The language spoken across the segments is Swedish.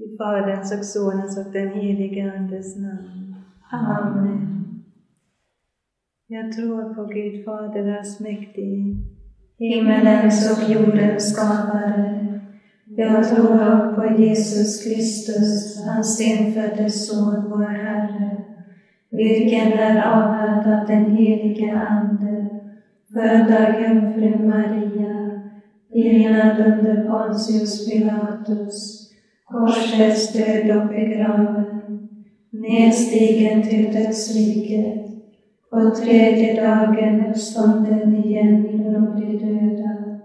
I Faderns och Sonens och den helige Andes namn. Amen. Jag tror på Gud Fader allsmäktig, himmelens och jordens skapare. Jag tror på Jesus Kristus, hans enfödde Son, vår Herre, vilken är avlad av den helige Ande, född av jungfrun Maria, enad under Pontius Pilatus, korsfäst, död och begraven, nedstigen till dödsriket, på tredje dagen uppstånden igen ifrån de döda,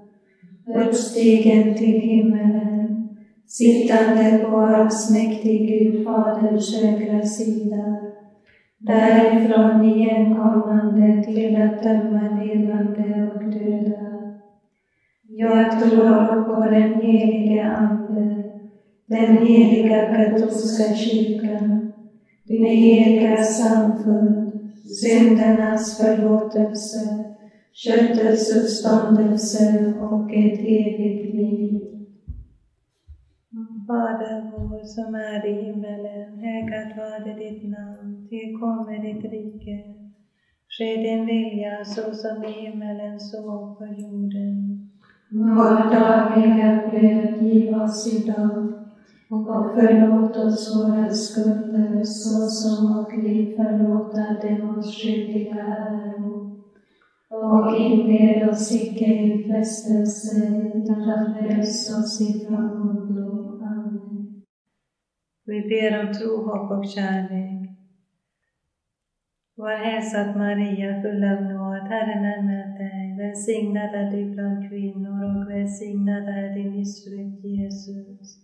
uppstigen till himmelen, sittande på allsmäktig Gud Faders högra sida, därifrån igenkommande till att döma levande och döda. Jag tror på den helige Ande, den heliga katolska kyrkan, dina heliga samfund, syndernas förlåtelse, köttets uppståndelse och ett evigt liv. Fader vår som är i himmelen, helgat varde ditt namn, tillkommer ditt rike. Ske din vilja så som i himmelen så på jorden. Vårt dagliga bröd giv oss idag och förlåt oss våra skulder så som och vi förlåta dem oss skyldiga äro. Och inled oss icke i frestelse, utan fräls oss ifrån ondo. Amen. Vi ber om tro, hopp och kärlek. Var hälsad Maria, full av nåd, Herren är med dig. Välsignad är du bland kvinnor och välsignad är din livsfrukt Jesus.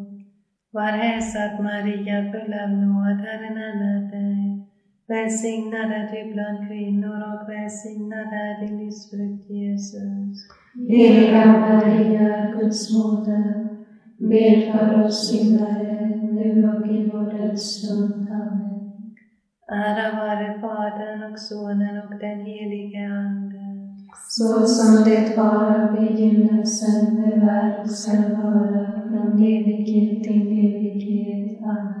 Var hälsad Maria, full av nåd, Herren är med dig. Välsignad är du bland kvinnor och välsignad är din livsfrukt Jesus. Heliga Maria, Guds moder, bed för oss syndare, nu och i vår dödsstund. Amen. Ära vare Fadern och Sonen och den helige Ande. Så som det var av begynnelsen, nu är och skall vara, från evighet till evighet. Amen.